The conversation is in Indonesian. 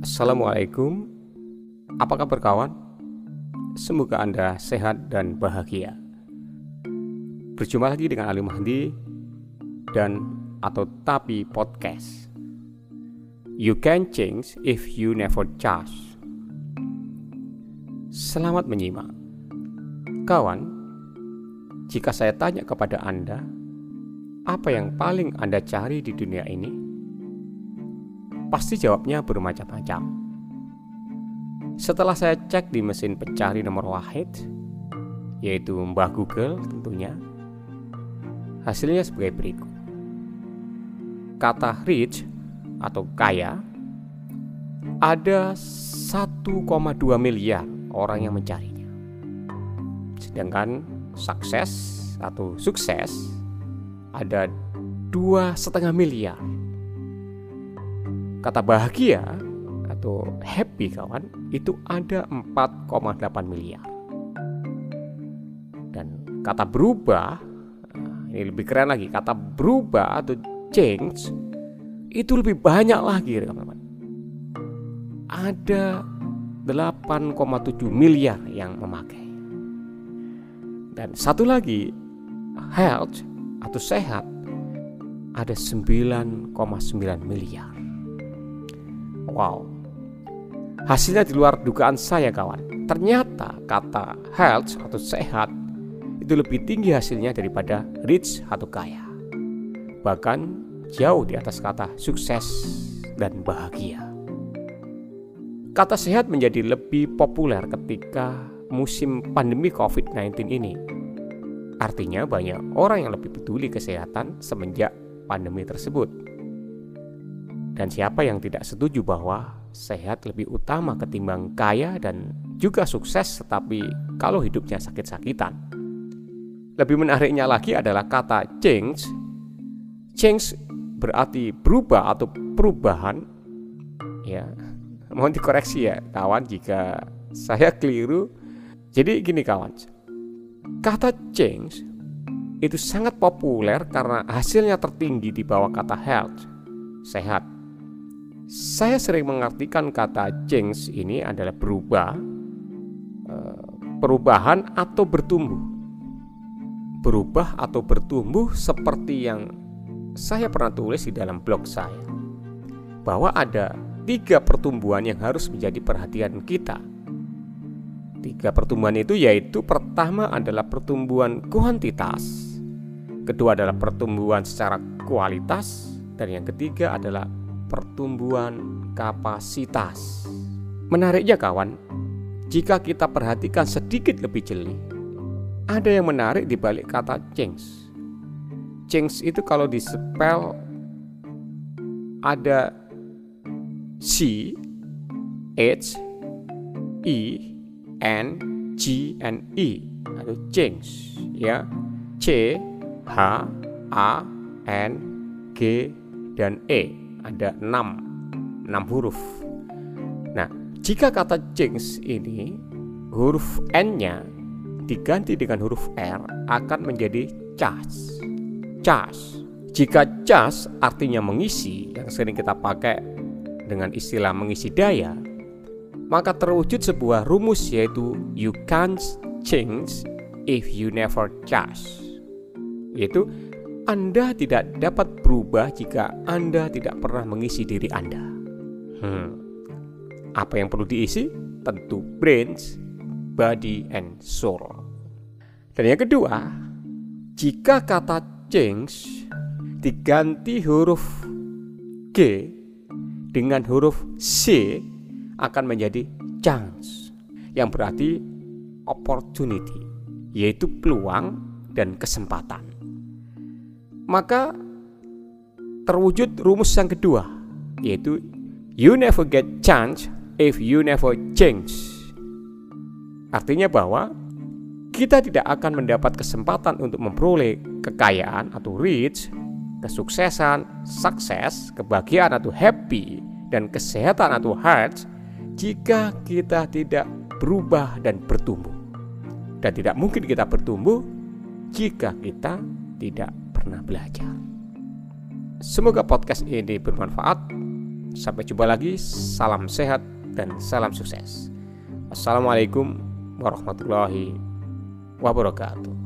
Assalamualaikum. Apa kabar kawan? Semoga Anda sehat dan bahagia. Berjumpa lagi dengan Ali Mahdi Dan atau Tapi Podcast. You can change if you never change Selamat menyimak. Kawan, jika saya tanya kepada Anda Apa yang paling Anda cari di dunia ini? Pasti jawabnya bermacam-macam. Setelah saya cek di mesin pencari nomor wahid, yaitu Mbah Google tentunya, hasilnya sebagai berikut. Kata rich atau kaya ada 1,2 miliar orang yang mencarinya. Sedangkan sukses atau sukses ada dua setengah miliar Kata bahagia atau happy kawan itu ada 4,8 miliar. Dan kata berubah ini lebih keren lagi kata berubah atau change itu lebih banyak lagi teman-teman. Ada 8,7 miliar yang memakai. Dan satu lagi health atau sehat ada 9,9 miliar. Wow. Hasilnya di luar dugaan saya kawan. Ternyata kata health atau sehat itu lebih tinggi hasilnya daripada rich atau kaya. Bahkan jauh di atas kata sukses dan bahagia. Kata sehat menjadi lebih populer ketika musim pandemi COVID-19 ini. Artinya banyak orang yang lebih peduli kesehatan semenjak pandemi tersebut. Dan siapa yang tidak setuju bahwa sehat lebih utama ketimbang kaya dan juga sukses tetapi kalau hidupnya sakit-sakitan. Lebih menariknya lagi adalah kata change. Change berarti berubah atau perubahan. Ya, mohon dikoreksi ya kawan jika saya keliru. Jadi gini kawan, kata change itu sangat populer karena hasilnya tertinggi di bawah kata health, sehat. Saya sering mengartikan kata change ini adalah berubah, eh, perubahan atau bertumbuh. Berubah atau bertumbuh seperti yang saya pernah tulis di dalam blog saya. Bahwa ada tiga pertumbuhan yang harus menjadi perhatian kita. Tiga pertumbuhan itu yaitu pertama adalah pertumbuhan kuantitas, kedua adalah pertumbuhan secara kualitas, dan yang ketiga adalah pertumbuhan kapasitas. Menariknya kawan, jika kita perhatikan sedikit lebih jeli, ada yang menarik di balik kata change. Change itu kalau disepel ada C, H, E, N, G, and E atau change ya C, H, A, N, G, dan E ada 6 6 huruf. Nah, jika kata change ini huruf N-nya diganti dengan huruf R akan menjadi charge. Charge. Jika charge artinya mengisi yang sering kita pakai dengan istilah mengisi daya, maka terwujud sebuah rumus yaitu you can't change if you never charge. Yaitu anda tidak dapat berubah jika Anda tidak pernah mengisi diri Anda. Hmm. Apa yang perlu diisi? Tentu brains, body, and soul. Dan yang kedua, jika kata change diganti huruf G dengan huruf C akan menjadi chance yang berarti opportunity yaitu peluang dan kesempatan maka terwujud rumus yang kedua yaitu you never get chance if you never change. Artinya bahwa kita tidak akan mendapat kesempatan untuk memperoleh kekayaan atau rich, kesuksesan, sukses, kebahagiaan atau happy, dan kesehatan atau health jika kita tidak berubah dan bertumbuh. Dan tidak mungkin kita bertumbuh jika kita tidak pernah belajar. Semoga podcast ini bermanfaat Sampai jumpa lagi, salam sehat dan salam sukses. Assalamualaikum warahmatullahi wabarakatuh.